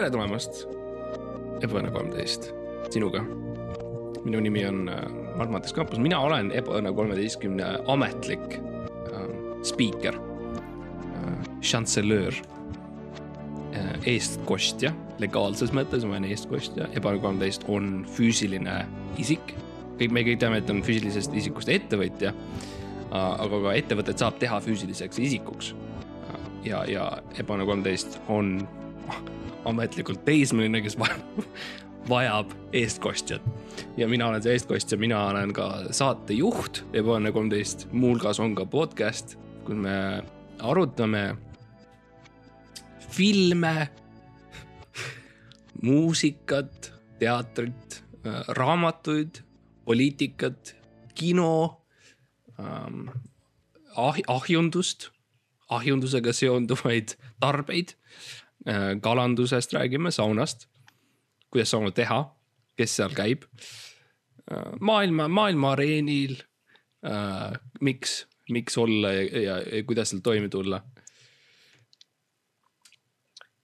tere tulemast, Ebaõnne kolmteist, sinuga. minu nimi on äh, Mart Mattias Kampus, mina olen Ebaõnne kolmeteistkümne ametlik äh, spiiker äh,, šanselöör äh,, eestkostja, legaalses mõttes ma olen eestkostja, Ebaõnne kolmteist on füüsiline isik. kõik, me kõik teame, et on füüsilisest isikust ettevõtja, äh, aga ka ettevõtet saab teha füüsiliseks isikuks. Ja, ja Ebaõnne kolmteist on ametlikult teismeline, kes vajab, eestkostjat. ja mina olen see eestkostja, mina olen ka saatejuht Ebaõnne kolmteist, muuhulgas on ka podcast, kus me arutame filme, muusikat, teatrit, raamatuid, poliitikat, kino ähm,, ah, ahjundust ahjundusega seonduvaid tarbeid. Kalandusest räägime, saunast, kuidas sauna teha, kes seal käib. maailma, maailma areenil. miks, miks olla ja, ja, ja kuidas seal toime tulla.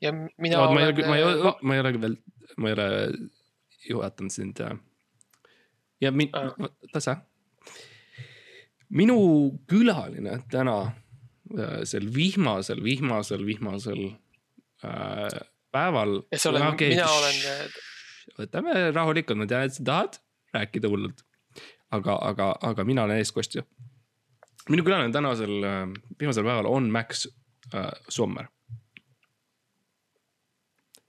ja mina no, olen. ma ei ole, ma... ma ei ole veel, ma ei ole juhatanud sind. ja min- uh., tasa. minu külaline täna Äh, sel vihmasel, vihmasel, vihmasel äh, päeval. Olen, okay, mina olen. Äh, võtame rahulikult, ma tean, et sa tahad rääkida hullult. aga, aga, aga mina olen eeskostja. minu külaline tänasel äh, viimasel päeval on Max äh, Sommer.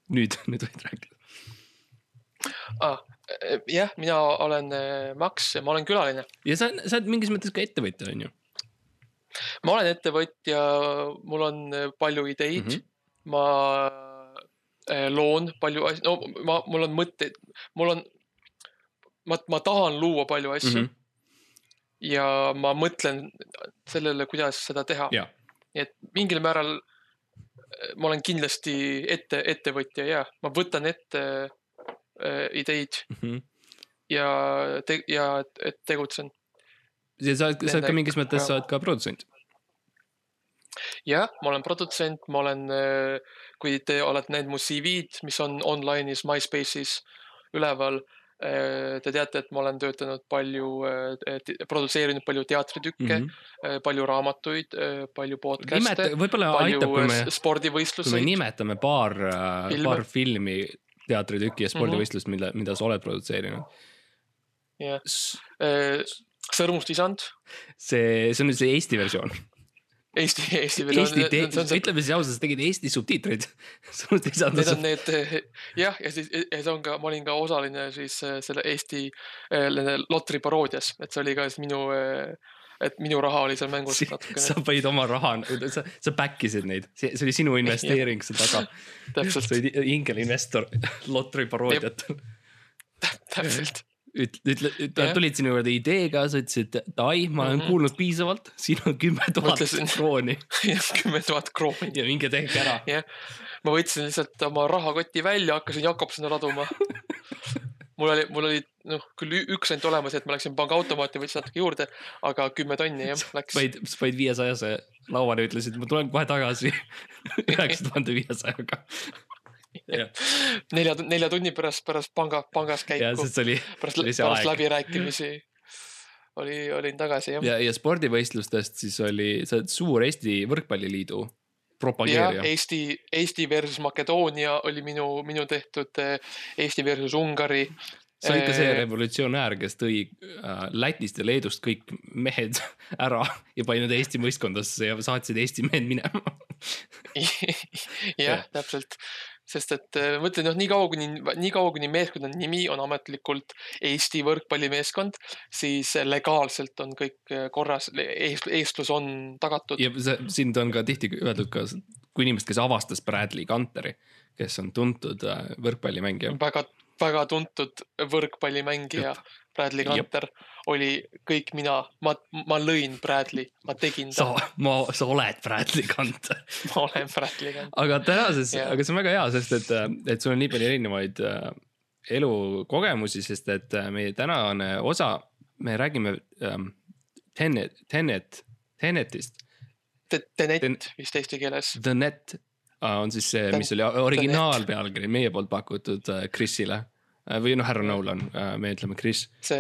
nüüd, nüüd võid rääkida ah, jah, mina olen Max, ma olen külaline. ja sa, sa oled mingis mõttes ka ettevõtja, on ju ma olen ettevõtja, mul on äh, palju ideid mm, -hmm. Ma äh, loon palju asju, no ma, mul on mõtteid, mul on, ma, ma tahan luua palju asju mm. -hmm. ja ma mõtlen sellele, kuidas seda teha. nii et mingil määral äh, ma olen kindlasti ette, ettevõtja ja ma võtan ette äh, ideid mm -hmm. ja te,, ja et tegutsen sa oled, sa oled ka mingis mõttes, sa oled ka produtsent. Jah, ma olen produtsent, ma olen, äh, kui te olete näinud mu CV-d, mis on online'is MySpace'is üleval. Äh, te teate, et ma olen töötanud palju, äh, produtseerinud palju teatritükke mm, -hmm. palju raamatuid, palju podcast'e. võib-olla aitab, kui me, kui me nimetame paar, paar filmi, teatritükki ja spordivõistlust mm, -hmm. mille, mida sa oled produtseerinud. jah, sõrmust isand. see, see on nüüd see Eesti versioon. Eesti, Eesti. Eesti, ütleme siis ausalt, sa tegid Eesti subtiitreid. Need on need jah, ja siis ja see on ka, ma olin ka osaline siis äh, selle Eesti äh, lotri paroodias, et see oli ka siis minu äh, et minu raha oli seal mängus natukene. sa panid oma raha, sa, sa back isid neid, see, see oli sinu investeering seal taga. sa olid ingelinvestor lotri paroodiatel. täpselt ütle, ütle, ütle, tulid sinu juurde ideega, sa ütlesid, et ai, ma olen mm -hmm. kuulnud piisavalt, siin on kümme tuhat krooni. jah, kümme tuhat krooni. ja minge tehke ära. jah, ma võtsin lihtsalt oma rahakoti välja, hakkasin Jakobsoni laduma mul oli, mul oli noh, küll üks ainult olemas, et ma läksin pangaautomaati, võtsin natuke juurde, aga kümme tonni jah läks. panid, panid viiesajase lauale ütlesid, ma tulen kohe tagasi üheksa tuhande viiesajaga nelja, nelja tunni pärast, pärast panga, pangas käiku. Pärast, pärast läbirääkimisi oli, olin tagasi jah. ja, ja spordivõistlustest siis oli, sa oled suur Eesti Võrkpalliliidu propageerija. Eesti, Eesti versus Makedoonia oli minu, minu tehtud eh, Eesti versus Ungari sa olid ka see eh, revolutsionäär, kes tõi äh, Lätist ja Leedust kõik mehed ära ja pani nad Eesti võistkondasse ja saatsid Eesti mehed minema jah, täpselt sest et äh, ma ütlen, noh, nii kaua kuni, nii kaua kuni meeskonna nimi on ametlikult Eesti võrkpallimeeskond, siis legaalselt on kõik äh, korras, eest, eestlus on tagatud. ja see, sind on ka tihti öeldud ka kui inimest, kes avastas Bradley Gunteri, kes on tuntud äh, võrkpallimängija. väga, väga tuntud võrkpallimängija Bradley Gunter oli kõik mina, ma, ma lõin Bradley, ma tegin ta. sa, ma, sa oled Bradley Gunter ma olen Bradley Gunter. aga tänases yeah., aga see on väga hea, sest et, et sul on nii palju erinevaid äh, elukogemusi, sest et äh, meie tänane osa, me räägime ähm, Tenet, Tenet, Tenetist. Tenet Ten, vist eesti keeles. The Net on siis see, mis oli originaalpealkiri meie poolt pakutud äh, Chrisile või noh, härra Nolan, me ütleme Chris. see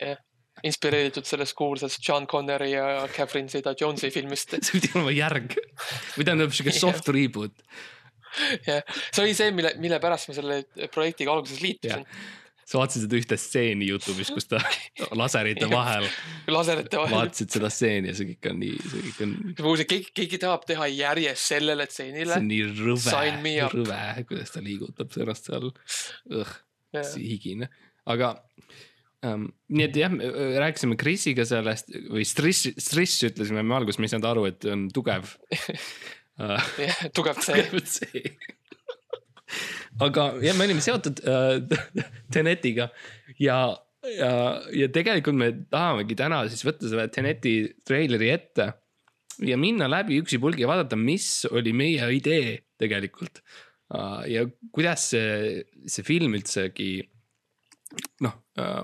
jah, inspireeritud sellest kuulsast John Connori ja Catherine Zeta-Jonesi filmist. see pidi olema järg või tähendab siuke soft reboot. jah, see oli see, mille, mille pärast ma selle projektiga alguses liitusin sa vaatasid seda ühte stseeni Youtube'is, kus ta laserite vahel. laserite vahel. vaatasid seda stseeni ja see kõik on nii, see kõik on. kuulsin, keegi, keegi tahab teha järjest sellele stseenile. see on nii rõve, rõve, kuidas ta liigutab ennast seal. Higine, aga um,. nii et jah, rääkisime Krisiga sellest või Striss, Striss ütlesime me alguses, me ei saanud aru, et on tugev jah, tugev C aga jah, me olime seotud äh, Tenetiga ja, ja, ja tegelikult me tahamegi täna siis võtta selle Teneti treileri ette. ja minna läbi üksipulgi ja vaadata, mis oli meie idee tegelikult uh,. Ja kuidas see, see film üldsegi noh uh,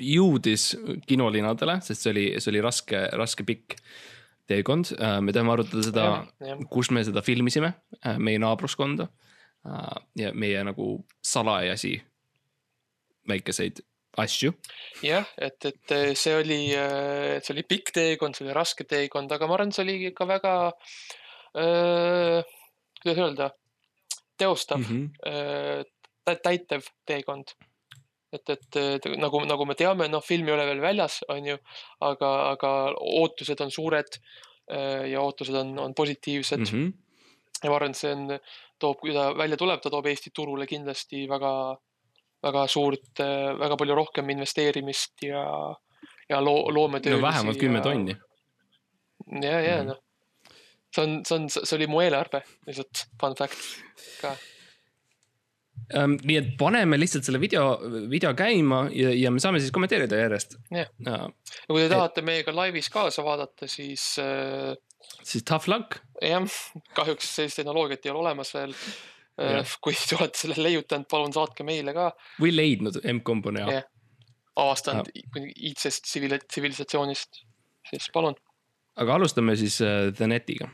jõudis kinolinadele, sest see oli, see oli raske, raske pikk teekond. Uh, me tahame arutada seda, kus me seda filmisime, meie naabruskonda ja meie nagu salajasi väikeseid asju. jah, et, et see oli, äh, see oli pikk teekond, see oli raske teekond, aga ma arvan, see oli ikka väga äh,, kuidas öelda, teostav mm, -hmm. äh, täitev teekond. et, et, nagu, nagu me teame, noh, film ei ole veel väljas, on ju, aga, aga ootused on suured äh, ja ootused on, on positiivsed mm. -hmm. ja ma arvan, et see on toob, kui ta välja tuleb, ta toob Eesti turule kindlasti väga, väga suurt, väga palju rohkem investeerimist ja, ja loo-, loometöölisi. no vähemalt kümme tonni. ja, ja mm. noh, see on, see on, see oli mu eelarve, lihtsalt fun fact ka Um, nii et paneme lihtsalt selle video, video käima ja, ja me saame siis kommenteerida järjest. jah ja., ja kui te tahate et... meiega laivis kaasa vaadata, siis äh, siis tough luck. jah, kahjuks sellist tehnoloogiat ei ole olemas veel. Äh, kui te olete selle leiutanud, palun saatke meile ka. või leidnud M-Combo jaoks. avastanud iidsest tsivilisatsioonist, siis palun. Aga alustame siis uh, The Netiga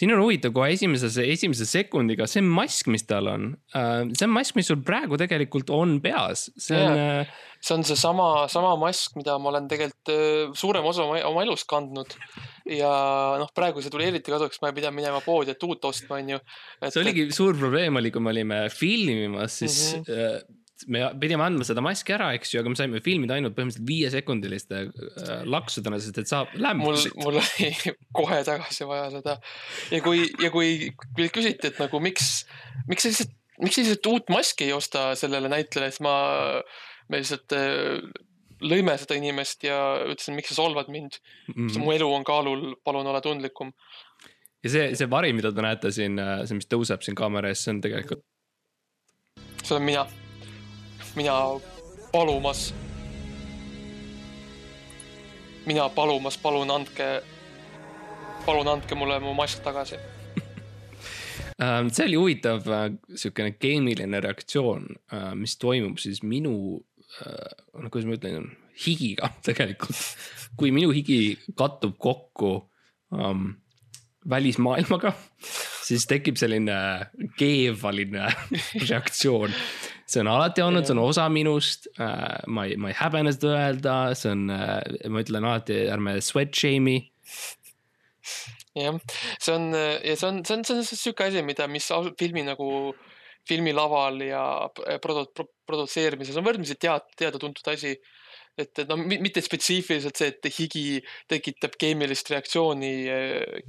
siin on huvitav kohe esimese, esimese sekundiga see mask, mis tal on uh,, see on mask, mis sul praegu tegelikult on peas, see on yeah.. Uh, see on seesama, sama mask, mida ma olen tegelikult suurem osa oma, oma elust kandnud. ja noh, praegu see tuli eriti kasuks, ma ei pidanud minema poodi, et uut ostma, onju. see oligi suur probleem oli, kui me olime filmimas, siis mm -hmm. Me pidime andma seda maski ära, eks ju, aga me saime filmida ainult põhimõtteliselt viiesekundiliste äh, laksudena, sest et saab lämmasid. mul, mul oli kohe tagasi vaja seda. ja kui, ja kui meilt küsiti, et nagu miks, miks lihtsalt, miks lihtsalt uut maski ei osta sellele näitlejale, siis ma, me lihtsalt äh, lõime seda inimest ja ütlesin, miks sa solvad mind mm. mu elu on kaalul, palun ole tundlikum. ja see, see vari, mida te näete siin, äh, see, mis tõuseb siin kaamera ees, see on tegelikult. see olen mina mina palumas, mina palumas, palun andke, palun andke mulle mu mask tagasi ähm, see oli huvitav äh, sihukene geemiline reaktsioon, äh, mis toimub siis minu, noh, kuidas ma ütlen, higiga tegelikult. kui minu higi kattub kokku um, välismaailmaga, siis tekib selline keevaline reaktsioon see on alati olnud, see on osa minust äh,. ma ei, ma ei häbene seda öelda, see on äh,, ma ütlen alati, ärme sweat shame'i. jah, see on ja see on, see on, see on sihuke asi, mida, mis filmi nagu, filmilaval ja produ-, produtseerimises on võrdlemisi tead-, teada-tuntud asi et, et no mitte spetsiifiliselt see, et higi tekitab keemilist reaktsiooni,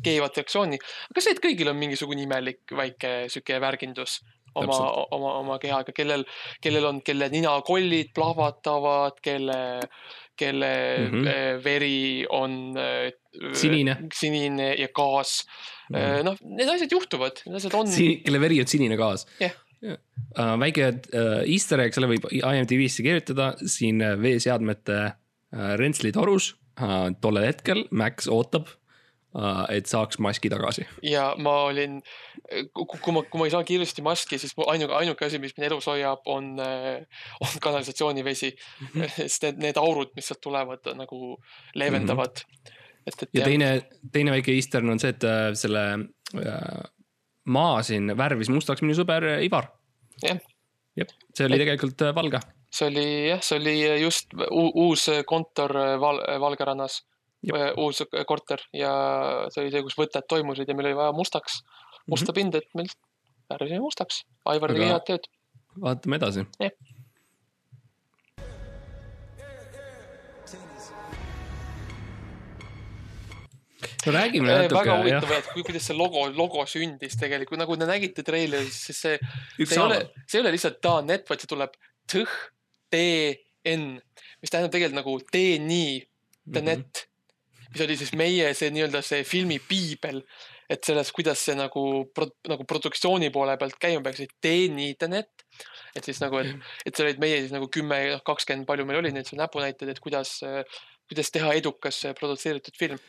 keevat reaktsiooni, aga see, et kõigil on mingisugune imelik väike sihuke värgindus, oma, oma, oma kehaga, kellel, kellel on, kelle ninakollid plahvatavad, kelle, kelle mm -hmm. veri on äh, sinine, sinine ja gaas. Mm -hmm.. noh, need asjad juhtuvad, need asjad on. kelle veri on sinine gaas. Yeah.. Uh, väike uh, easter egg, selle võib IMDB-sse kirjutada. Siin veeseadmete uh, rentsli torus uh, tollel hetkel Max ootab et saaks maski tagasi. ja ma olin, kui ma, kui ma ei saa kiiresti maski, siis ainuke, ainuke asi, mis mind elus hoiab, on, äh, on kanalisatsioonivesi mm. -hmm. sest need, need aurud, mis sealt tulevad, nagu leevendavad mm. -hmm et, et ja teine, teine väike eastern on see, et äh, selle äh, maa siin värvis mustaks minu sõber äh, Ivar. Jah. jah, see oli tegelikult äh, valge. see oli jah, see oli just uus kontor Val-, Valgerannas, Jep. uus korter ja see oli see, kus võtted toimusid ja meil oli vaja mustaks, musta pinda, et meil värvisime mustaks. Aivar tegi head tööd. vaatame edasi. Jah. no räägime väga natuke, jah, huvitav, et kui, kuidas see logo, logo sündis tegelikult, nagu te nägite treileris, siis see, see ei ole see ei ole lihtsalt .net, vaid see tuleb tõh, T-N, mis tähendab tegelikult nagu tee nii, Mhm. the net, mis oli siis meie see nii-öelda see filmi piibel, et selles, kuidas see nagu pro,, nagu produktsiooni poole pealt käima peaks, et tee nii, the net. et siis nagu, et, et see olid meie siis nagu kümme, kakskümmend, palju meil oli neid seal näpunäiteid, et kuidas, kuidas teha edukas produtseeritud film.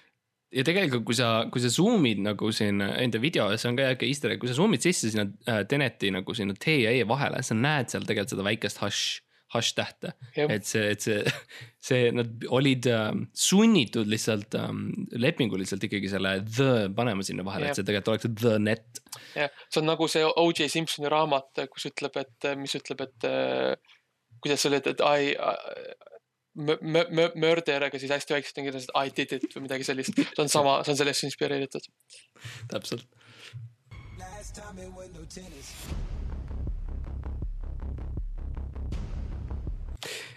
ja tegelikult, kui sa, kui sa zoom'id nagu siin enda videos, see on ka äkki easter egg, kui sa zoom'id sisse sinna äh, Teneti nagu sinna T ja E vahele, sa näed seal tegelikult seda väikest hash, hash tähte. Jah. et see, et see, see, nad olid äh, sunnitud lihtsalt ähm, lepinguliselt ikkagi selle the panema sinna vahele, et see tegelikult oleks the net. jah, see on nagu see O.J. Simpsoni raamat, kus ütleb, et mis ütleb, et äh, kuidas see oli, et, I m- murder, aga siis hästi väikselt on kirjas, et I did it või midagi sellist. see on sama, see on sellest inspireeritud. täpselt. Last time it was no tennis.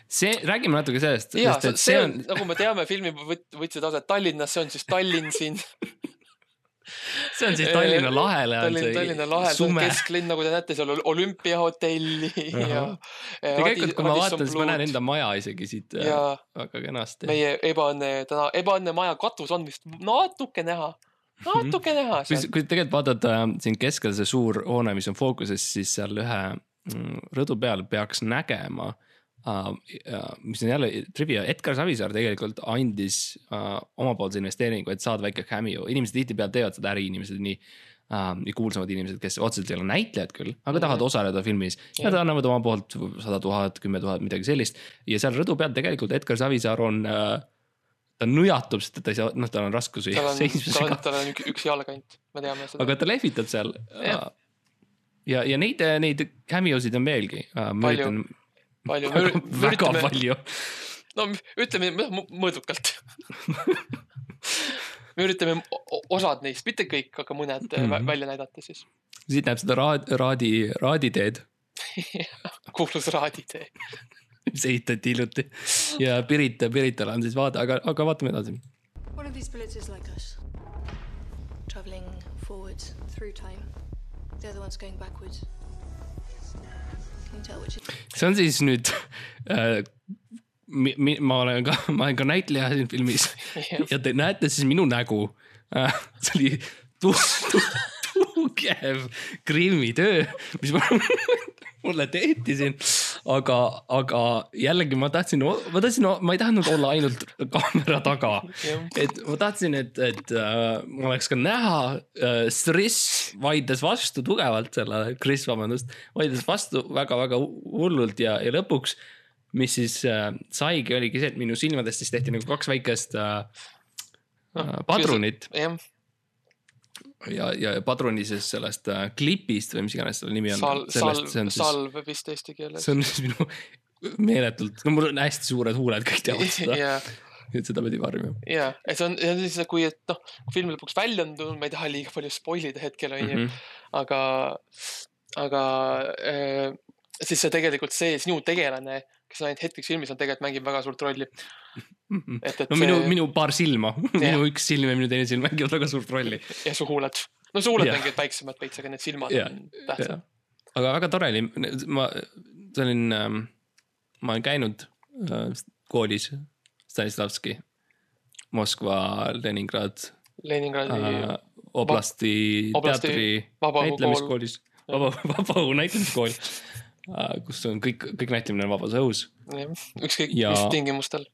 see, räägime natuke sellest, ja sest et see on, nagu me teame, filmi võt-, võtsid aset Tallinnas, see on siis Tallinn siin. see on siis Tallinna lahele on Tallinn, see Tallinna lahel, see on kesklinn, nagu te näete, seal on olümpiahotelli ja. tegelikult, kui ma vaatan, siis ma näen enda maja isegi siit ja... ja väga kenasti. meie ebaõnne täna, ebaõnne maja katus on vist natuke näha, natuke näha kui, seal. kui tegelikult vaadata äh, siin keskel see suur hoone, mis on fookuses, siis seal ühe mm, rõdu peal peaks nägema uh,. Uh, mis on jälle trivia, Edgar Savisaar tegelikult andis uh, omapoolse investeeringu, et saada väike cameo, inimesed tihtipeale teevad seda, äriinimesed nii uh,. ja kuulsamad inimesed, kes otseselt ei ole näitlejad küll, aga tahavad Mhm. osaleda filmis. Jah. Nad annavad oma poolt sada tuhat, kümme tuhat, midagi sellist ja seal rõdu peal tegelikult Edgar Savisaar on uh, ta nõjatub, sest ta ei saa, noh, tal on raskusi tal on, tal seismisega on, tal on üks, üks jalg ainult, me teame seda. aga ta lehvitab seal. Jah. ja, ja neid, neid cameosid on veelgi. ma Palju. palju, väga, väga üritame, palju. no ütleme mõ- mõõdukalt. me üritame osad neist, mitte kõik, aga mõned mm. -hmm. välja näidata siis. siit näeb seda raad, raadi, raaditeed, kuulus raaditee. mis ehitati hiljuti ja Pirita, Piritale on siis vaade, aga, aga vaatame edasi. One of these villages like us, traveling forwards through time. The other one's going backwards. See on siis nüüd äh,. Mi, mi, ma olen ka, ma olen ka näitleja siin filmis ja te näete siis minu nägu äh,. see oli tu, tu, tugev grimmitöö, mis ma, mulle tehti siin. aga, aga jällegi ma tahtsin, ma tahtsin, ma ei tahtnud olla ainult kaamera taga. et ma tahtsin, et, et äh, ma oleks ka näha äh,, Stress vaidles vastu tugevalt sellele, Chris, vabandust, vaidles vastu väga-väga hullult ja, ja lõpuks, mis siis äh, saigi, oligi see, et minu silmadest siis tehti nagu kaks väikest äh, äh, padrunit. jah, ja, ja padruni siis sellest äh, klipist või mis iganes selle nimi on. salv, salv, salv vist eesti keeles see. on siis minu meeletult, no mul on hästi suured huuled, kõik teavad seda, ja, et seda pidi varjama. ja, et see on, see on siis, kui, et noh, film lõpuks välja on tulnud, ma ei taha liiga palju spoil ida hetkel onju mm. -hmm. aga, aga äh, siis see tegelikult see sinu tegelane, kes on ainult hetkeks filmis on, tegelikult mängib väga suurt rolli. et, et no minu, see- minu paar silma, minu üks silm ja minu teine silm mängivad väga suurt rolli. ja su huuled, no su huuled mängivad väiksemad veits, aga need silmad Jah, on tähtsad. aga väga tore oli, ma, see olin ähm,, ma olen käinud äh, koolis Stanislavski, Moskva, Leningrad Leningradi äh, oblasti oblasti teatri näitlemiskoolis, vaba, vabaõhu näitlemiskool kus on kõik, kõik näitlemine on vabas õhus. ükskõik Ja- mis tingimustel.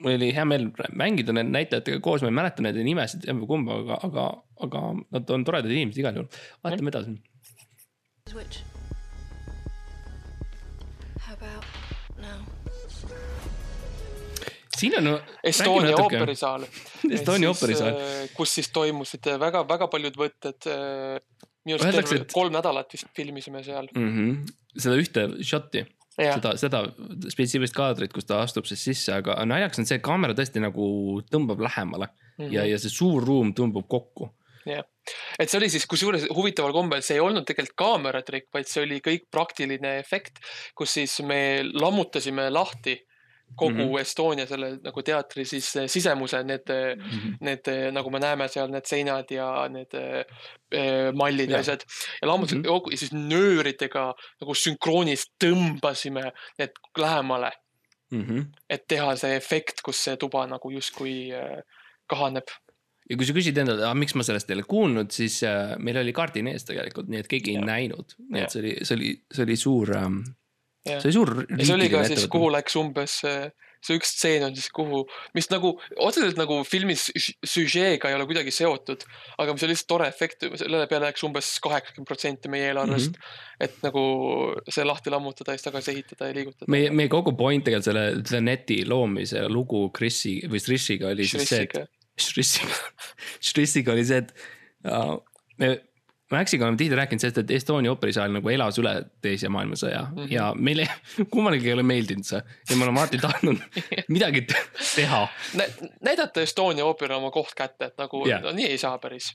mul oli hea meel mängida nende näitlejatega koos, ma ei mäleta nende nimesid kumba, aga, aga, aga nad on toredad inimesed igal juhul. vaatame edasi. which. How about now? siin on Estonia ooperisaal. Estonia ooperisaal.. kus siis toimusid väga-väga paljud võtted. Minu arust terve et- kolm nädalat vist filmisime seal. mm. -hmm. seda ühte šotti, jah, seda, seda spetsiifilist kaadrit, kus ta astub siis sisse, aga naljakas on see, kaamera tõesti nagu tõmbab lähemale mm -hmm. ja, ja see suur ruum tõmbub kokku. jah, et see oli siis kusjuures huvitaval kombel, see ei olnud tegelikult kaameratrikk, vaid see oli kõik praktiline efekt, kus siis me lammutasime lahti kogu mm. -hmm. Estonia selle nagu teatri siis eh, sisemuse, need mm. -hmm. need eh, nagu me näeme seal need seinad ja need eh, mallid ja asjad ja Mhm. mm -hmm. ja siis nööridega nagu sünkroonis tõmbasime need lähemale, Mm -hmm. et teha see efekt, kus see tuba nagu justkui kahaneb. ja kui sa küsid endale, miks ma sellest ei ole kuulnud, siis äh, meil oli kardin ees tegelikult, nii et keegi ei Jah. näinud, nii et see oli, see oli, see oli suur ähm. See oli suur. see oli ka siis, kuhu läks umbes, see üks stseen on siis kuhu, mis nagu otseselt nagu filmis sü- süžeega ei ole kuidagi seotud, aga mis on lihtsalt tore efekt, selle peale läks umbes kaheksakümmend protsenti meie eelarvest mm. -hmm. et nagu see lahti lammutada ja siis tagasi ehitada ja liigutada. meie, meie kogu point tegelikult selle The Neti loomise lugu Chrisi või Strishiga oli siis see, et Šrissiga, Šrissiga oli see, et uh, me Maxiga oleme tihti rääkinud sellest, et Estonia ooperisaal nagu elas üle teise maailmasõja mm. -hmm. ja meile kummalegi ei ole meeldinud see ja me oleme alati tahtnud midagi te- teha. Nä, näidata Estonia oopera oma koht kätte, et nagu yeah. no, nii ei saa päris.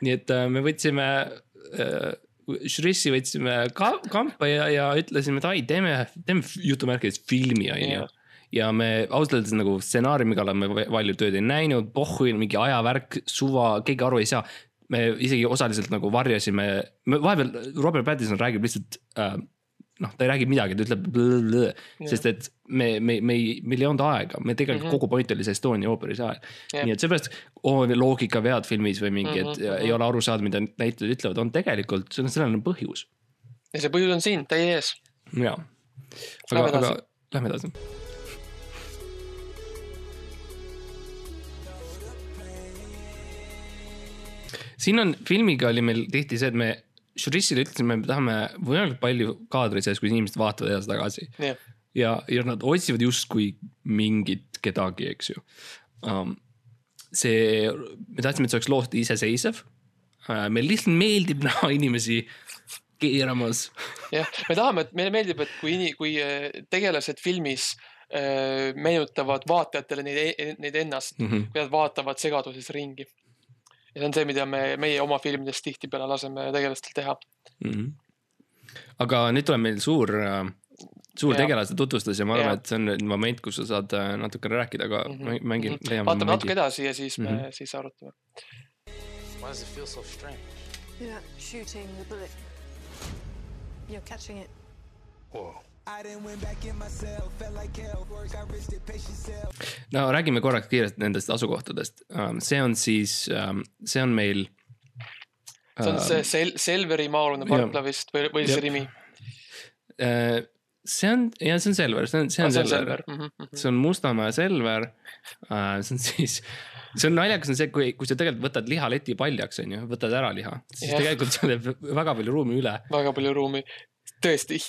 nii et äh, me võtsime äh,, Šrissi võtsime ka kampa ja, ja ütlesime, et ai, teeme, teeme jutumärkides filmi, onju Jah. ja me ausalt öeldes nagu stsenaariumi kallal me palju tööd ei näinud, pohhu, mingi ajavärk, suva, keegi aru ei saa. Me isegi osaliselt nagu varjasime, me vahepeal Robert Pattinson räägib lihtsalt äh, noh, ta ei räägi midagi, ta ütleb, sest et me, me, me ei, meil ei olnud aega, me tegelikult mm. -hmm. kogu point oli see Estonia ooperisaal Jah. nii et seepärast oh, loogikavead filmis või mingi, et mm -hmm. ei ole aru saada, mida näitlejad ütlevad, on tegelikult, sellel sellel on põhjus. ja see põhjus on siin, teie ees. ja, aga, aga lähme edasi. Siin on, filmiga oli meil tihti see, et me žurissile ütlesime, me tahame võimalikult palju kaadreid sellest, kui inimesed vaatavad edasi-tagasi jah, ja, ja nad otsivad justkui mingit kedagi, eks ju um,. see, me tahtsime, et see oleks loost iseseisev uh,. meile lihtsalt meeldib näha inimesi keeramas. jah, me tahame, et meile meeldib, et kui, kui eh, tegelased filmis äh, meenutavad vaatajatele neid, neid ennast, Mm -hmm. kui nad vaatavad segaduses ringi. Ja see on see, mida me, meie oma filmides tihtipeale laseme tegelastel teha. Mm -hmm. aga nüüd tuleb meil suur, suur Jaa. tegelaste tutvustus ja ma arvan, et see on nüüd moment, kus sa saad äh, natukene rääkida, aga mm -hmm. mängin, Mhm. leiame vaatame natuke momendi. edasi ja siis me mm. -hmm. siis arutame. Why does it feel so strange? You're not shooting the bullet. You're catching it. Whoa. I done went back in myself, felt like hell. Work, I risked it, pace yourself. no räägime korraks kiiresti nendest asukohtadest. see on siis, see on meil. see on see Sel-, Selveri maa-alune parkla vist või, või see. Rimi? äh, see on, ja see on Selver, see on, see on see on Selver Selver. Mhm, see on Mustamäe Selver. see on siis, see on naljakas on see, kui, kui sa tegelikult võtad lihaleti paljaks, on ju, võtad ära liha, siis Jah. tegelikult sul jääb väga palju ruumi üle. väga palju ruumi. tõesti,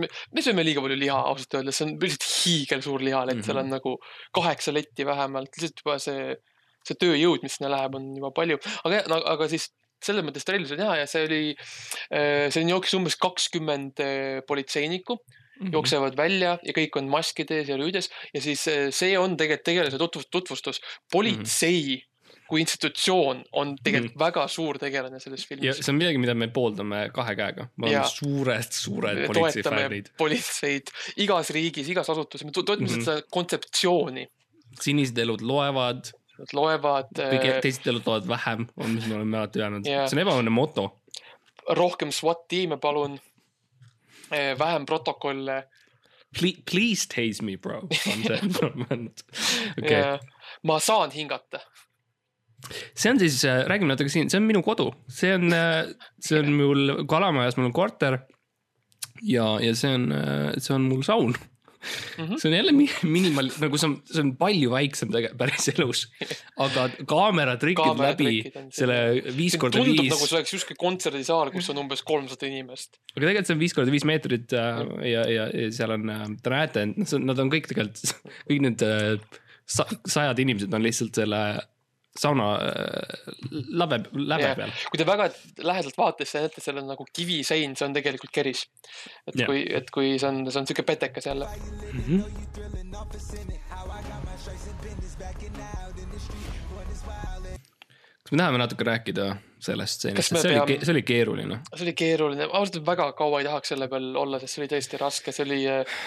me, me sööme liiga palju liha ausalt öeldes, see on lihtsalt hiigelsuur lihalett mm, -hmm. seal on nagu kaheksa letti vähemalt, lihtsalt juba see, see tööjõud, mis sinna läheb, on juba palju, aga, aga siis selles mõttes trellis on hea ja see oli, selline jooksis umbes kakskümmend eh, politseinikku Mhm. jooksevad välja ja kõik on maskides ja rüüdes ja siis eh, see on tegelikult tegelase tutvustus, tutvustus. politsei mm -hmm. Kui institutsioon on tegelikult mm väga suur tegelane selles ja filmis. see on midagi, mida me pooldame kahe käega, me oleme suured, suured me politsei toetame fännid. politseid igas riigis, igas asutuses, me to- toetame mm -hmm. seda kontseptsiooni. sinised elud loevad, Nad loevad kõige äh, teised elud loevad vähem, on, mis me oleme alati öelnud Jaa. see on ebaõnne moto. rohkem SWAT tiime, palun. vähem protokolle Please, please tase me bro, okei, ma saan hingata. See on siis, räägime natuke siin, see on minu kodu, see on, see on mul Kalamajas, mul on korter. ja, ja see on, see on mul saun mm. -hmm. see on jälle mi- minimal, nagu see on, see on palju väiksem tegelikult päris elus. aga kaameratrikid läbi Kaameratrikid on selle viis korda tundub viis nagu see oleks justkui kontserdisaal, kus on umbes kolmsada inimest. aga tegelikult see on viis korda viis meetrit äh, ja, ja, ja seal on, te näete, et nad on kõik tegelikult, kõik need äh, sa, sajad inimesed on lihtsalt selle sauna äh, läve, läve Jah. peal. kui te väga lähedalt vaatate, siis te näete, seal on nagu kivisein, see on tegelikult keris. et Jah. kui, et kui see on, see on siuke petekas jälle. kas me tahame natuke rääkida sellest stseenist, see oli peame-, see oli keeruline. see oli keeruline, ausalt öeldes väga kaua ei tahaks selle peal olla, sest see oli tõesti raske, see oli äh,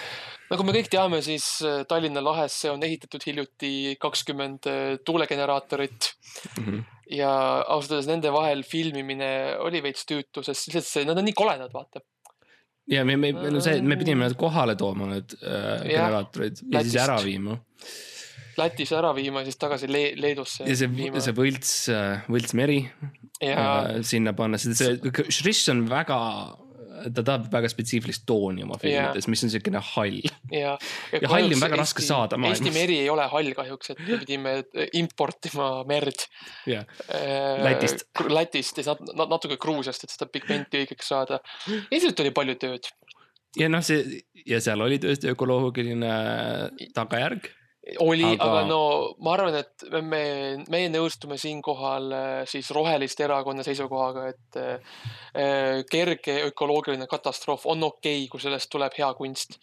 nagu me kõik teame, siis äh, Tallinna lahesse on ehitatud hiljuti kakskümmend äh, tuulegeneraatorit Mhm. ja ausalt öeldes nende vahel filmimine oli veits tüütu, sest lihtsalt see, nad on nii koledad, vaata. ja me, me, no see, me pidime need kohale tooma, need äh, generaatorid ja siis Lätist. ära viima. Lätis ära viima ja siis tagasi Le Leedusse ja see, see võlts, võlts meri ja äh, sinna panna, see, see, Shrish on väga, ta tahab väga spetsiifilist tooni oma filmides, mis on siukene hall. ja. Ja halli on väga raske saada maailmas. Eesti meri ei ole hall kahjuks, et me pidime importima merd äh, Lätist. Lätist ja nat- nat- natuke Gruusiast, et seda pigmenti õigeks saada. ilmselt oli palju tööd. ja noh, see ja seal oli tõesti ökoloogiline tagajärg. oli, Aga- aga no ma arvan, et me, meie nõustume siinkohal äh, siis Roheliste erakonna seisukohaga, et äh, kerge ökoloogiline katastroof on okei okay,, kui sellest tuleb hea kunst.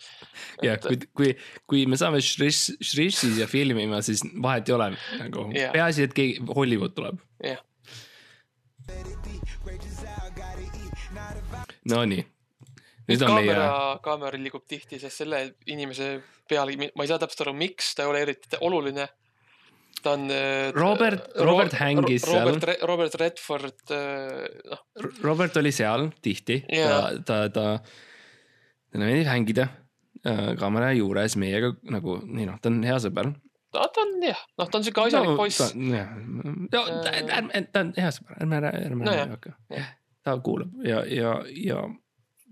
ja kui, kui, kui me saame Shrish, Shrishis ja filmima, siis vahet ei ole nagu Jah. peaasi, et keegi Hollywood tuleb. jah, Nonii, nüüd on kaamera meie,, kaamera liigub tihti, sest selle inimese peale, ma ei saa täpselt aru, miks ta ei ole eriti oluline. ta on. Robert- Robert hängis seal. Robert, Robert Redford, noh, Robert oli seal tihti Jaa. ta, ta, ta, talle meeldib hängida äh, kaamera juures meiega nagu, nii noh, ta on hea sõber. ta on jah, noh, ta on siuke asjalik poiss. ärme, ta on hea sõber, ärme ärme No jah. hakka Jah.. ta kuulab ja, ja, ja,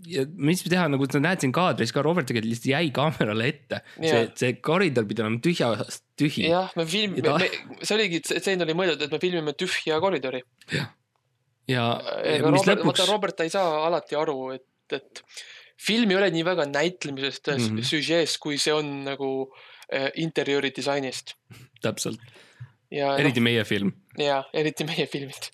ja mis teha, nagu sa näed siin kaadris ka, Robert tegelikult lihtsalt jäi kaamerale ette. see Jah., see koridor pidi olema tühjast tühi. jah, me film- Ja, ta- see oligi, see stseen oli mõeldud, et me filmime tühja koridori. ja, ja ega mis Robert, lõpuks vaata, Robert ei saa alati aru, et, et film ei ole nii väga näitlemisest ja mm -hmm. süžeest, kui see on nagu äh, interjööri disainist. täpselt, ja noh, eriti meie film ja eriti meie filmid.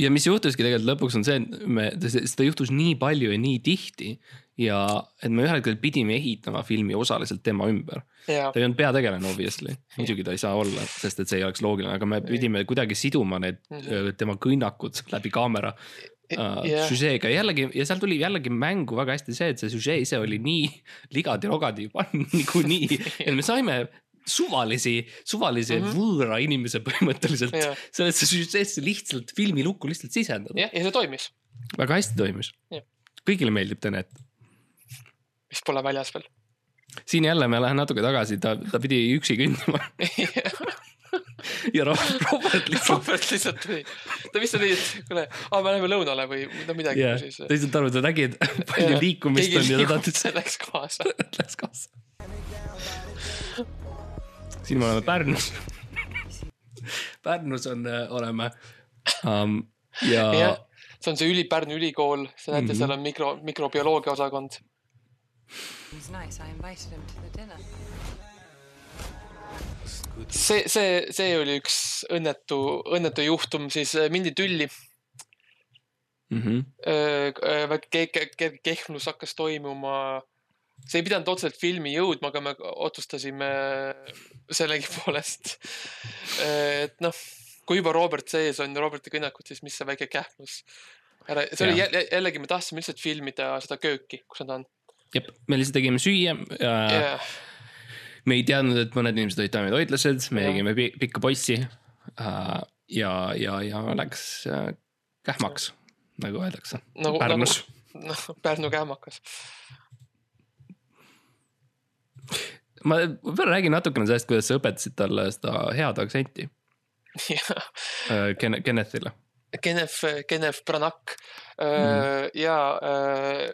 Ja mis juhtuski tegelikult lõpuks on see, et me, seda juhtus nii palju ja nii tihti ja et me ühel hetkel pidime ehitama filmi osaliselt tema ümber. ta ei olnud peategelane obviously, muidugi ta ei saa olla, sest et see ei oleks loogiline, aga me pidime kuidagi siduma need Mhm. öö, tema kõnnakud läbi kaamera uh, jah, süžeega jällegi ja seal tuli jällegi mängu väga hästi see, et see süžee ise oli nii ligadi-rogadi niikuinii, et me saime suvalisi, suvalise mm. -hmm. võõra inimese põhimõtteliselt Jah. sellesse süžeesse lihtsalt filmilukku lihtsalt sisendada. jah, ja see toimis, väga hästi toimis Jah.. kõigile meeldib Tenet. mis pole väljas veel. siin jälle ma lähen natuke tagasi, ta, ta pidi üksi kõndima ja Robert, lihtsalt Robert lihtsalt tuli, ta vist oli, et kuule, aa, me läheme lõunale või no midagi yeah, ta lihtsalt arvas, ta nägi, et palju liikumist on ja ta tahtis, läks kaasa. läks kaasa. Siin me oleme Pärnus. Pärnus on, oleme um, ja jah, see on see üli, Pärnu ülikool, sa näete mm. -hmm. seal on mikro, mikrobioloogia osakond. It was nice. I invited him to the dinner. see, see, see oli üks õnnetu, õnnetu juhtum, siis äh, mindi tülli. mm -hmm. väike ke- kerge kehvlus hakkas toimuma. See ei pidanud otseselt filmi jõudma, aga me otsustasime sellegipoolest, et noh, kui juba Robert sees on, Roberti kõnnakud, siis mis see väike kähmlus. ära, see oli Jah. jälle, jällegi me tahtsime lihtsalt filmida seda kööki, kus nad on jep, me lihtsalt tegime süüa ja yeah.. me ei teadnud, et mõned inimesed olid taimetoitlased, me Jah. tegime pi- pikka poissi uh,. ja, ja, ja läks uh, kähmaks, nagu öeldakse nagu, Pärnus. nagu noh, Pärnu kähmakas. Ma võib-olla räägin natukene sellest, kuidas sa õpetasid talle seda head aktsenti uh, Ken-, Kennethile. Kenneth, Kenneth Branagh mm. ja äh,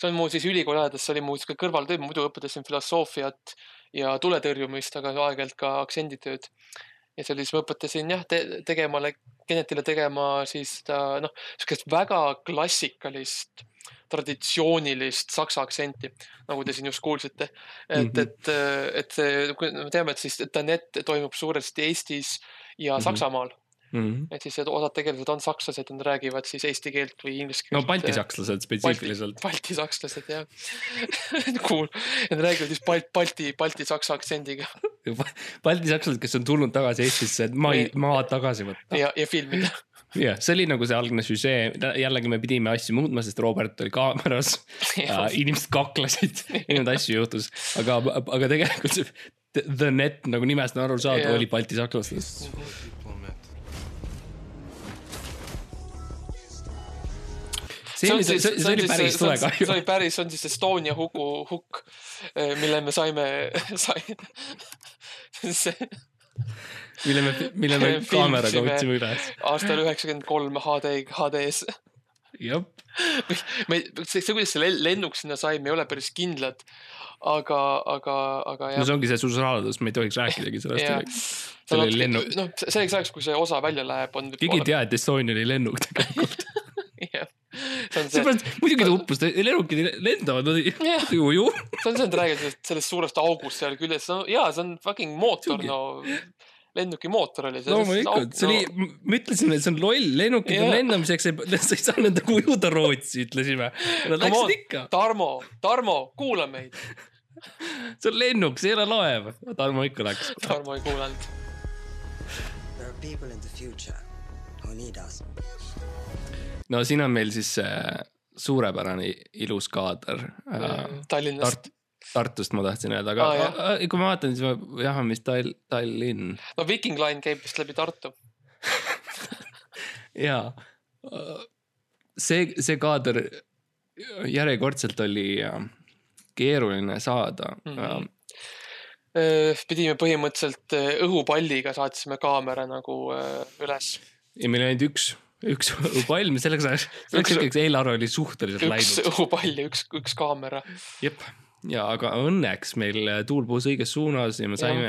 see on mu siis ülikooli ajades, see oli mu sihuke kõrvaltöö, ma muidu õpetasin filosoofiat ja tuletõrjumist, aga aeg-ajalt ka aktsenditööd. ja seal siis ma õpetasin jah te, tegema, Kennethile tegema siis seda noh, sihukest väga klassikalist traditsioonilist saksa aktsenti, nagu te siin just kuulsite. et mm, -hmm. et, et see, me teame, et siis Danette toimub suuresti Eestis ja mm -hmm. Saksamaal. -hmm. et siis osad tegelased on sakslased, nad räägivad siis eesti keelt või inglise keelt. no baltisakslased spetsiifiliselt. baltisakslased jah cool, nad räägivad siis Balt-, Balti, Balti-saksa aktsendiga baltisakslased, kes on tulnud tagasi Eestisse, et maa, maad tagasi võtta. ja, ja filmida. jah, see oli nagu see algne süžee, jällegi me pidime asju muutma, sest Robert oli kaameras. inimesed kaklesid, erinevaid asju juhtus, aga, aga tegelikult see The- Net nagu nimest on aru saada oli baltisakslastest. See oli, see, see, see oli päris see tulekahju. oli päris, see on siis Estonia huku, hukk, mille me saime, sai. see mille me, mille me kaameraga võtsime üles. aastal üheksakümmend kolm HD, HD-s. jah, me, see, see, kuidas see len- lennuk sinna sai, me ei ole päris kindlad. aga, aga, aga no jah see ongi see suur saladus, me ei tohiks rääkidagi sellest. see oli lennuk, noh, selleks ajaks, kui see osa välja läheb, on. keegi ei tea, et Estonia oli lennuk tegelikult. jah, see on see, seepärast muidugi ta uppus, lennukid lendavad, nad ei ju, ju. see on see, et räägid sellest, sellest suurest august seal küljes, no jaa, see on fucking mootor, no lennuki mootor oli see. loomulikult, see oli, me ütlesime, et see on loll, lennukid on Jah. lendamiseks, sa ei saa nende ujuda Rootsi, ütlesime. Nad läksid ikka, Tarmo, Tarmo, kuula meid. see on lennuk, see ei ole laev. Tarmo ikka läks. Tarmo ei kuulanud. There are people in the future who need us. No siin on meil siis see suurepärane ilus kaader äh,. Tallinnast Tart-, Tartust ma tahtsin öelda, aga ah, kui ma vaatan, siis ma, jah, mis Tall-, Tallinn no Viking Line käib vist läbi Tartu. ja see, see kaader järjekordselt oli äh, keeruline saada mm. -hmm. pidime põhimõtteliselt äh, õhupalliga saatsime kaamera nagu äh, üles. ja meil oli ainult üks, üks pall, mis selleks ajaks, selleks Üks- hetkeks eelarve oli suhteliselt üks läinud. õhupall ja üks, üks kaamera. jep, ja aga õnneks meil tuul puhus õiges suunas ja me saime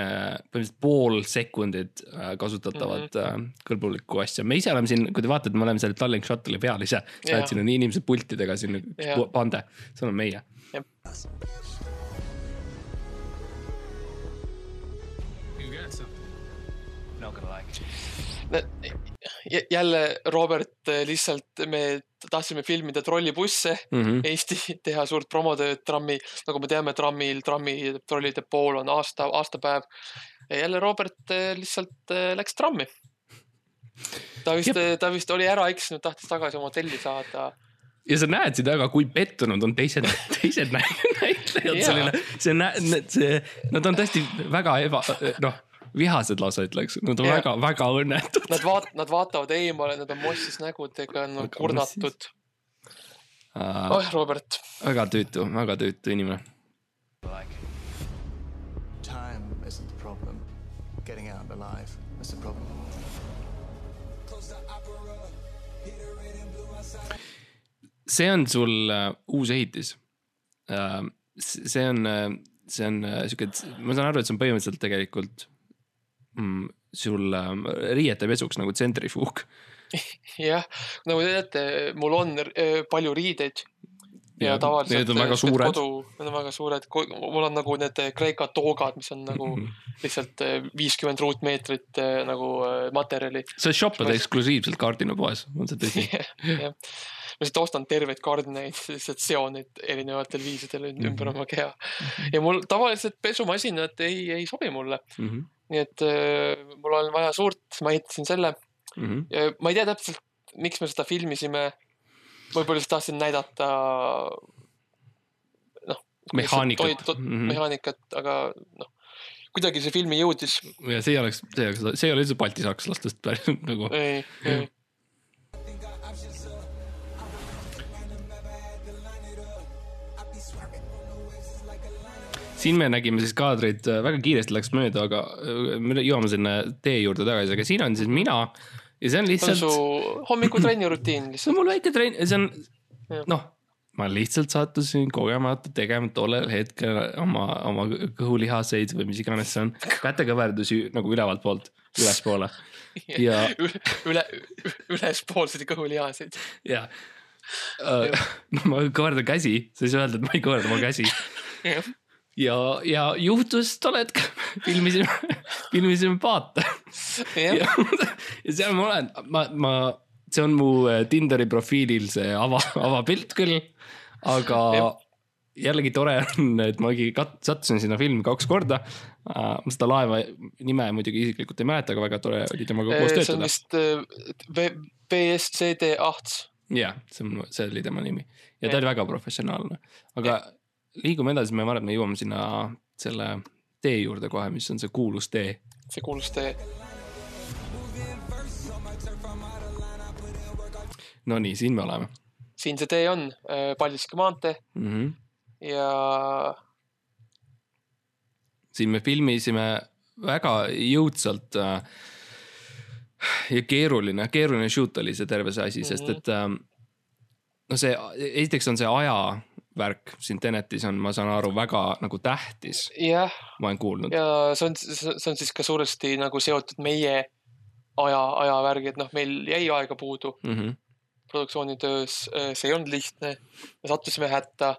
põhimõtteliselt pool sekundit äh, kasutatavat mm -hmm. kõlbulikku asja. me ise oleme siin, kui te vaatate, me oleme selle Tallink Shuttle'i peal ise, Jah. näed, siin on inimesed pultidega siin üks pande, see oleme meie. Not gonna like it. Jälle Robert äh, lihtsalt, me tahtsime filmida trollibusse Mm -hmm. Eesti, teha suurt promotööd trammi, nagu me teame, trammil, trammi trollide pool on aasta, aastapäev. ja jälle Robert äh, lihtsalt äh, läks trammi. ta vist, ta vist oli ära eksinud, tahtis tagasi oma hotelli saada. ja sa näed siin taga, kui pettunud on teised, teised nä- näitlejad Jaa. selline, see see, nad on tõesti väga eba, noh, vihased lausa ütleks, nad on Jaa. väga, väga õnnetud. Nad vaat-, nad vaatavad eemale, nad on mossis nägudega, nad on Väga kurnatud. Uh, oh Robert, väga tüütu, väga tüütu inimene. Like. Time isn't the problem. Getting out alive is the problem. see on sul uh, uus ehitis uh,. see on uh,, see on uh, siuke, ma saan aru, et see on põhimõtteliselt tegelikult mm, sul uh, riiete pesuks nagu tsentrifuug. jah, nagu te teate, mul on äh, palju riideid. ja tavaliselt. need on väga suured. need on väga suured, mul on nagu need Kreeka toogad, mis on nagu Mhm. lihtsalt äh, viiskümmend ruutmeetrit äh, nagu äh, materjali. sa shop'ad eksklusiivselt kardinapoes, on see tõsi? jah, ma lihtsalt ostan terveid kardineid, lihtsalt seon neid erinevatel viisidel üm- ümber Mhm. oma keha. ja mul tavaliselt pesumasinad ei, ei sobi mulle, Mhm, nii et äh, mul on vaja suurt, ma ehitasin selle. mhm. ma ei tea täpselt, miks me seda filmisime. võib-olla lihtsalt tahtsin näidata noh. Mehaanikat. Mhm. mehaanikat, aga noh, kuidagi see filmi jõudis. ja see ei oleks, see oleks, see ei ole üldse baltisakslastest päris nagu. ei, ei, siin me nägime siis kaadreid, väga kiiresti läks mööda, aga äh, me jõuame sinna tee juurde tagasi, aga siin on siis mina ja see on see on lihtsalt su, hommikutrenni rutiin see on lihtsalt. mul väike trenn, see on noh, ma lihtsalt sattusin kogemata tegema tollel hetkel oma, oma kõhulihaseid või mis iganes see on, kätekõverdusi nagu ülevalt poolt ülespoole ja, üle, ülespoolseid kõhulihaseid. ja no ma kõverdan käsi, sa ei saa öelda, et ma ei kõverda oma käsi. Ja, ja juhtus tol hetkel, filmisime, filmisime paate ja, jah, ja seal ma olen, ma, ma, see on mu äh, Tinderi profiilil see ava, avapilt küll, aga Jah. jällegi tore on, et ma kat- sattusin sinna filmi kaks korda. ma seda laeva nime muidugi isiklikult ei mäleta, aga väga tore oli temaga koos see on töötada. vist äh, VSCD Ahts. jah, see on, see oli tema nimi ja ta Jah. oli väga professionaalne, aga liigume edasi, me arvan, et me jõuame sinna selle tee juurde kohe, mis on see kuulus tee. see kuulus tee. Nonii, siin me oleme siin see tee on, Paldiski maantee mm. -hmm. ja siin me filmisime väga jõudsalt äh, ja keeruline, keeruline shoot oli see terve see asi mm, -hmm. sest et äh, no see, esiteks on see ajavärk siin Tenetis on, ma saan aru, väga nagu tähtis, jah, ma olen kuulnud. ja see on, see on siis ka suuresti nagu seotud meie aja, ajavärgi, et noh, meil jäi aega puudu Mm -hmm. produktsioonitöös, see ei olnud lihtne, me sattusime hätta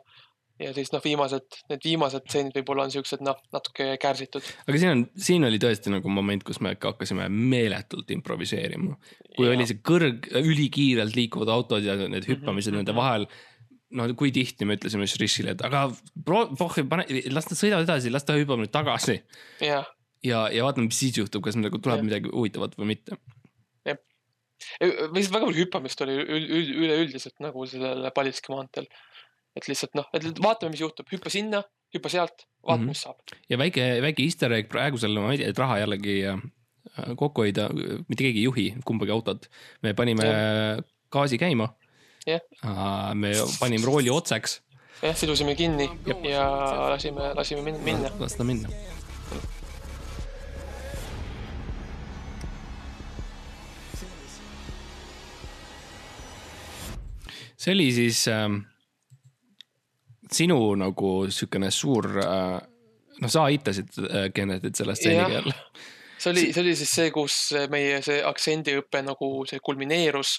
ja siis noh, viimased, need viimased stseenid võib-olla on siuksed noh, natuke kärsitud. aga siin on, siin oli tõesti nagu moment, kus me ikka hakkasime meeletult improviseerima. kui Ja. oli see kõrg, ülikiirelt liikuvad autod ja need hüppamised nende vahel. No kui tihti me ütlesime Shrishile, et aga pro-, pohh, pane, las nad sõidavad edasi, las ta hüppab nüüd tagasi jah, ja, ja vaatame, mis siis juhtub, kas nagu tuleb Jah. midagi huvitavat või mitte. lihtsalt väga palju hüppamist oli üld- üld- üleüldiselt nagu sellel Paldiski maanteel. et lihtsalt noh, et vaatame, mis juhtub, hüppa sinna, hüppa sealt, vaatame mm, -hmm. mis saab. ja väike, väike easter egg praegusel, ma ei tea, et raha jällegi äh, kokku hoida, mitte keegi ei juhi kumbagi autot. me panime gaasi käima. Jah. me panime rooli otseks, jah, sidusime kinni ja lasime, lasime min- minna. las ta minna. see oli siis ähm, sinu nagu siukene suur äh,, noh, sa aitasid äh, Kennetit selle stseeniga jälle. see oli, see oli siis see, kus meie see aktsendiõpe nagu see kulmineerus.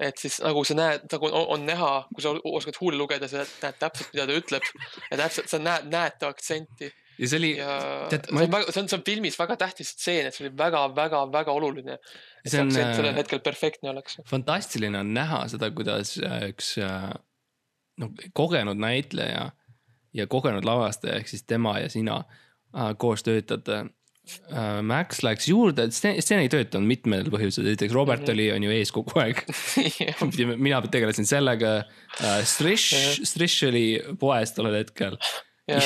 Et siis nagu sa näed, nagu on, on näha, kui sa oskad huuli lugeda, sa näed täpselt, mida ta ütleb ja täpselt sa näed, näed ta aktsenti ja see oli, tead, see ma- on väga, see on, see on filmis väga tähtis stseen, et see oli väga-väga-väga oluline. See on, äh, sellel hetkel perfektne oleks. fantastiline on näha seda, kuidas äh, üks äh, noh, kogenud näitleja ja kogenud lavastaja ehk siis tema ja sina koos töötate. Max läks juurde, stseen ei töötanud mitmel põhjusel, esiteks Robert mm -hmm. oli, on ju ees kogu aeg. mina tegelesin sellega äh,, Strish, Strish oli poes tollel hetkel. ja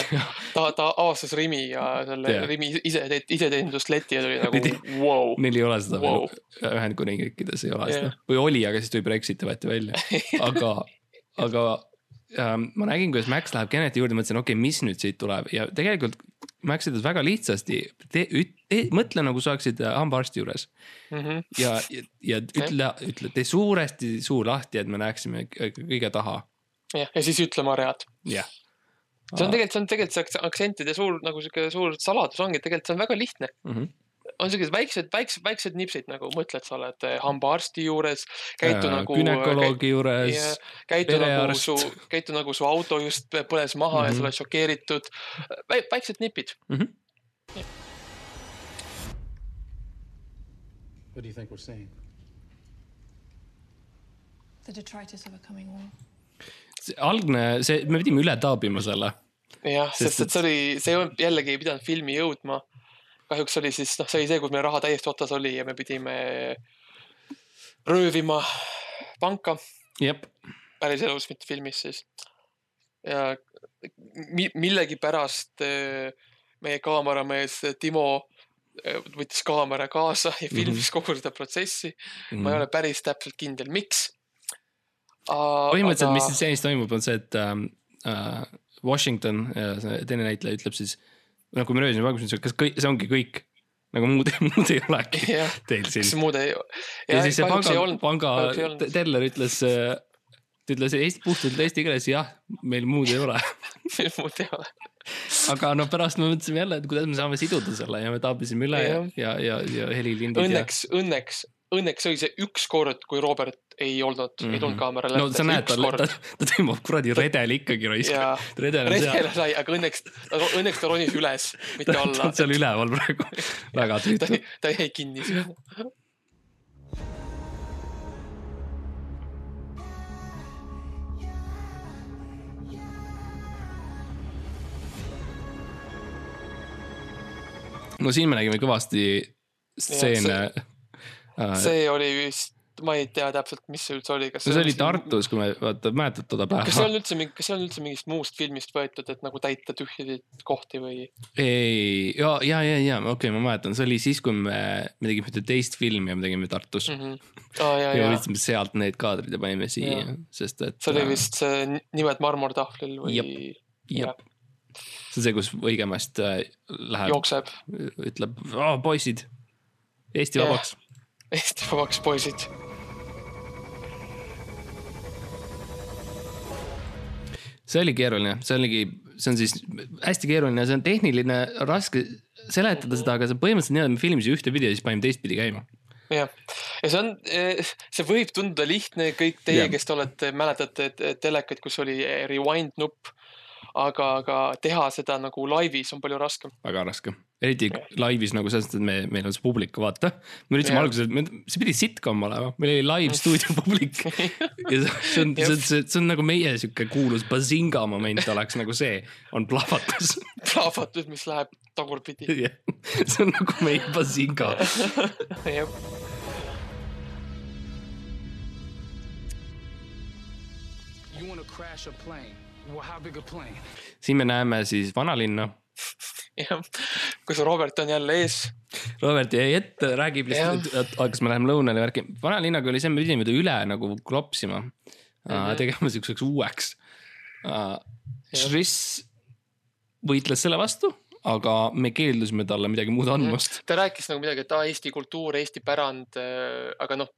ta, ta avastas Rimi ja selle Jah. Rimi ise, iseteenindust leti ja tuli nagu wow.. Neil ei ole seda Wow. veel, Ühendkuningriikides ei ole Jah. seda või oli, aga siis tuli Brexit ja võeti välja, aga, aga ma nägin, kuidas Max läheb Kenneti juurde, mõtlesin, okei okay,, mis nüüd siit tuleb ja tegelikult Max ütles väga lihtsasti, mõtle nagu sa oleksid äh, hambaarsti juures Mm -hmm. ja, ja, ja ütle, ütle, tee suuresti suu lahti, et me näeksime k- kõige taha. jah, ja siis ütle Mariad. jah. see on tegelikult, see on tegelikult see aktsentide suur nagu sihuke suur saladus ongi, et tegelikult see on väga lihtne. Mhm. On siuksed väiksed, väiksed, väiksed nipsid nagu mõtled, sa oled eh, hambaarsti juures, käitu nagu. günekoloogi juures, käitu nagu su, käitu nagu su auto just põles maha mm -hmm. ja Mhm. sa oled šokeeritud. väiksed nipid. What do you think we're seeing? The detritus of a coming war. algne, see, me pidime üle taabima selle. jah, Sest sest et see oli, see ei olnud jällegi ei pidanud filmi jõudma. Kahjuks oli siis noh, see oli see, kus meil raha täiesti otsas oli ja me pidime röövima panka päriselus, mitte filmis siis. ja mi- millegipärast eh, meie kaameramees Timo eh, võttis kaamera kaasa ja filmis kogu seda protsessi. ma ei ole päris täpselt kindel, miks. põhimõtteliselt, mis siin stseenis toimub, on see, et ähm, äh, Washington, teine näitleja ütleb siis, noh, kui me ütles, et kas kõik, see ongi kõik. nagu muud, muud ei olegi jah, teil siin kas. muud ei. ja siis see panga, panga teller ütles, ta ütles Eesti, puhtalt eesti keeles, jah, meil muud ei ole. muud ei ole. aga no pärast me mõtlesime jälle, et kuidas me saame siduda selle ja me taabisime üle ja ja, ja, ja ja õnneks, õnneks, õnneks oli see üks kord, kui Robert ei olnud mm, -hmm. ei tulnud Mhm. kaamera no sa näed, ta, ta, ta tõmbab kuradi redeli ikkagi raisk redel on seal, sai, aga õnneks, õnneks ta ronis üles, mitte ta alla on. seal üleval praegu. väga ta tüütu., ta jäi kinni sinna. no siin me nägime kõvasti stseene. see, see oli vist, ma ei tea täpselt, mis see üldse oli, kas see oli Tartus, kui me, vaata, mäletad toda kas see päeva? on üldse mingi, kas see on üldse mingist muust filmist võetud, et nagu täita tühjasid kohti või? ei, ja, ja, ja, ja okei okay,, ma mäletan, see oli siis, kui me, me tegime ühte teist filmi ja me tegime Tartus mm. -hmm. aa ja, ja võtsime sealt need kaadrid ja panime siia sest et. see oli vist see ni- nimed marmortahvlil või jah, see on see, kus Õigemast äh, läheb, jookseb ütleb, poisid, Eesti vabaks. Eesti vabaks poisid. See oli keeruline, see oligi, see on siis hästi keeruline, see on tehniline, raske seletada seda, aga see põhimõtteliselt nii-öelda me filmisime ühtepidi ja siis panime teistpidi käima. jah, ja see on, see võib tunduda lihtne, kõik teie kes te olete, mäletate et- et telekat, kus oli eh, rewind nupp. aga, aga teha seda nagu laivis on palju raskem. väga raske, eriti laivis nagu selles mõttes, et me, meil on see publik, vaata. me üritasime alguses, see pidi sitcom olema, meil oli live stuudio publik. ja see on, see on, see see on nagu meie sihuke kuulus bazinga moment oleks nagu see, on plahvatus. plahvatus, mis läheb tagurpidi. see on nagu meie bazinga. jah, You want to crash a plane? Well, how big a plane? siin me näeme siis vanalinna. Kus Robert on jälle ees. Robert jäi ette, räägib lihtsalt, et kas me läheme lõunale värki. vanalinnaga oli see, me pidime ta üle nagu klopsima mm. -hmm. tegema siukseks uueks. Shriss võitles selle vastu, aga me keeldusime talle midagi muud andmast. ta rääkis nagu midagi, et aa, Eesti kultuur, Eesti pärand, aga noh,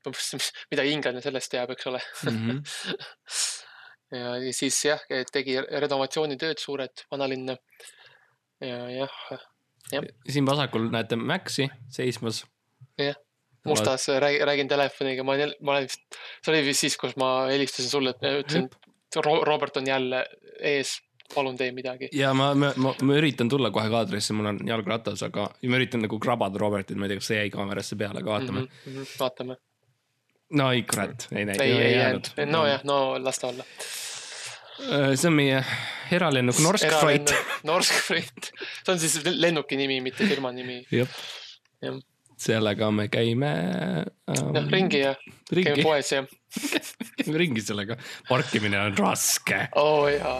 mida inglane sellest teab, eks ole. Mhm. ja ja siis jah, tegi renovatsioonitööd suured vanalinna. Ja jah, jah, siin vasakul näete Maxi seismas. jah, mustas räägin, räägin telefoniga, ma olen, ma olen see oli vist siis, kus ma helistasin sulle, et ütlesin, et Ro- Robert on jälle ees, palun tee midagi. ja ma, ma, ma, ma üritan tulla kohe kaadrisse, mul on jalg ratas, aga ma üritan nagu krabada Robertit, ma ei tea, kas see jäi kaamerasse peale, aga vaatame mm. mm. -hmm. vaatame. no ei kurat, ei näi-. ei, ei jäänud, nojah, no las ta olla. See on meie eralennuk Norsk Freight. Norsk Freight, see on siis lennuki nimi, mitte firma nimi. jah Jah., sellega me käime ähm, noh, ringi ja ringi käime, poes ja, ringi sellega, parkimine on raske. oo jaa.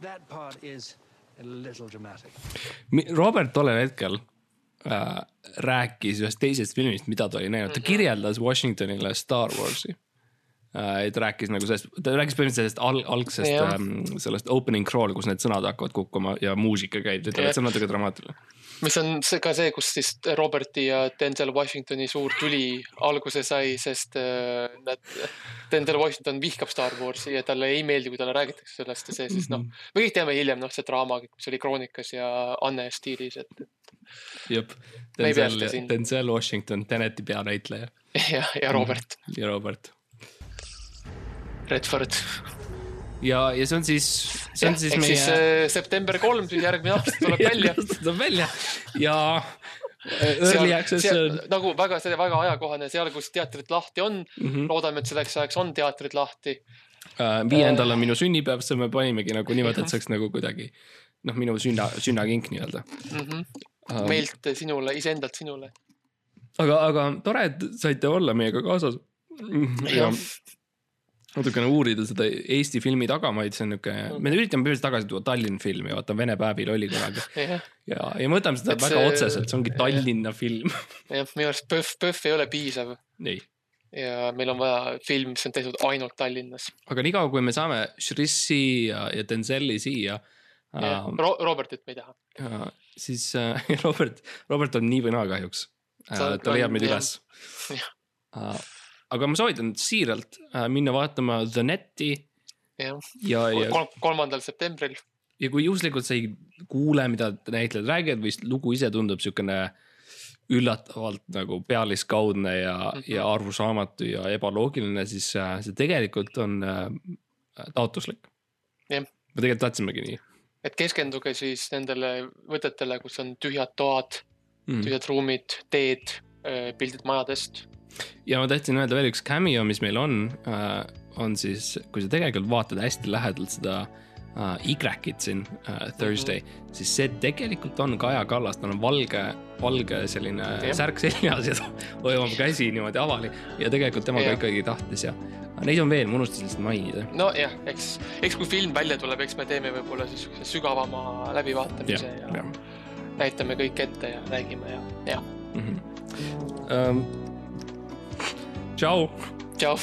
That part is a little dramatic. Robert tollel hetkel äh, rääkis ühest teisest filmist, mida ta oli näinud, ta kirjeldas Washingtonile Star Warsi äh,. ta rääkis nagu sellest, ta rääkis põhimõtteliselt sellest al algsest Jah. ähm, sellest opening crawl, kus need sõnad hakkavad kukkuma ja muusika käib, ütleb, et see on natuke dramaatiline. mis on see ka see, kus siis Roberti ja Denzel Washingtoni suur tüli alguse sai, sest äh, nad, Denzel Washington vihkab Star Warsi ja talle ei meeldi, kui talle räägitakse sellest ja see siis noh, me kõik teame hiljem noh, see draama, mis oli Kroonikas ja Anne stiilis, et jep, Denzel Denzel Washington, Teneti peanäitleja ja, ja Robert ja Robert. Redford. ja, ja see on siis, see on jah, siis meie siis äh, september kolm, siis järgmine aasta tuleb välja. tuleb välja ja äh, early access on nagu väga, see väga ajakohane seal, kus teatrid lahti on mm. Mhm. loodame, et selleks ajaks on teatrid lahti. äh, viiendal on minu sünnipäev, siis me panimegi nagu niimoodi, et see oleks nagu kuidagi noh, minu sünna, sünnakink nii-öelda mm. -hmm. um,. meilt sinule, iseendalt sinule. aga, aga tore, et saite olla meiega kaasas. ja natukene uurida seda Eesti filmi tagamaid, see on niuke, me üritame põhimõtteliselt tagasi tuua Tallinna filmi, vaata Vene päevil oli kunagi jah, ja, ja me võtame seda Et väga see- otseselt, see ongi Tallinna film. jah, minu arust PÖFF, PÖFF ei ole piisav ei, ja meil on vaja film, mis on tehtud ainult Tallinnas. aga niikaua, kui me saame Shrissi ja, ja Denzeli siia Ro Robertit me ei taha. Siis äh, Robert, Robert on nii või naa kahjuks äh, Ta-. leiab meid üles äh,. aga ma soovitan siiralt äh, minna vaatama The Netti jah, ja, ja, kolmandal septembril. ja kui juhuslikult sa ei kuule, mida näitlejad räägivad või lugu ise tundub siukene üllatavalt nagu pealiskaudne ja mm, -hmm. ja arusaamatu ja ebaloogiline, siis äh, see tegelikult on äh, taotluslik. Me tegelikult tahtsimegi nii et keskenduge siis nendele võtetele, kus on tühjad toad, mm.. tühjad ruumid, teed, pildid majadest. ja ma tahtsin öelda veel üks cameo, mis meil on äh,, on siis, kui sa tegelikult vaatad hästi lähedalt seda äh, Y-it siin äh, Thursday mm, -hmm. siis see tegelikult on Kaja Kallas, tal on valge, valge selline yeah. särk seljas ja ta hoiab käsi niimoodi avali ja tegelikult tema ka Jah. ikkagi tahtis ja neid on veel, ma unustasin lihtsalt mainida. nojah, eks, eks kui film välja tuleb, eks me teeme võib-olla siis sihukese sügavama läbivaatamise ja, jah ja näitame kõik ette ja räägime ja, jah. mm. -hmm. um, tšau. tšau.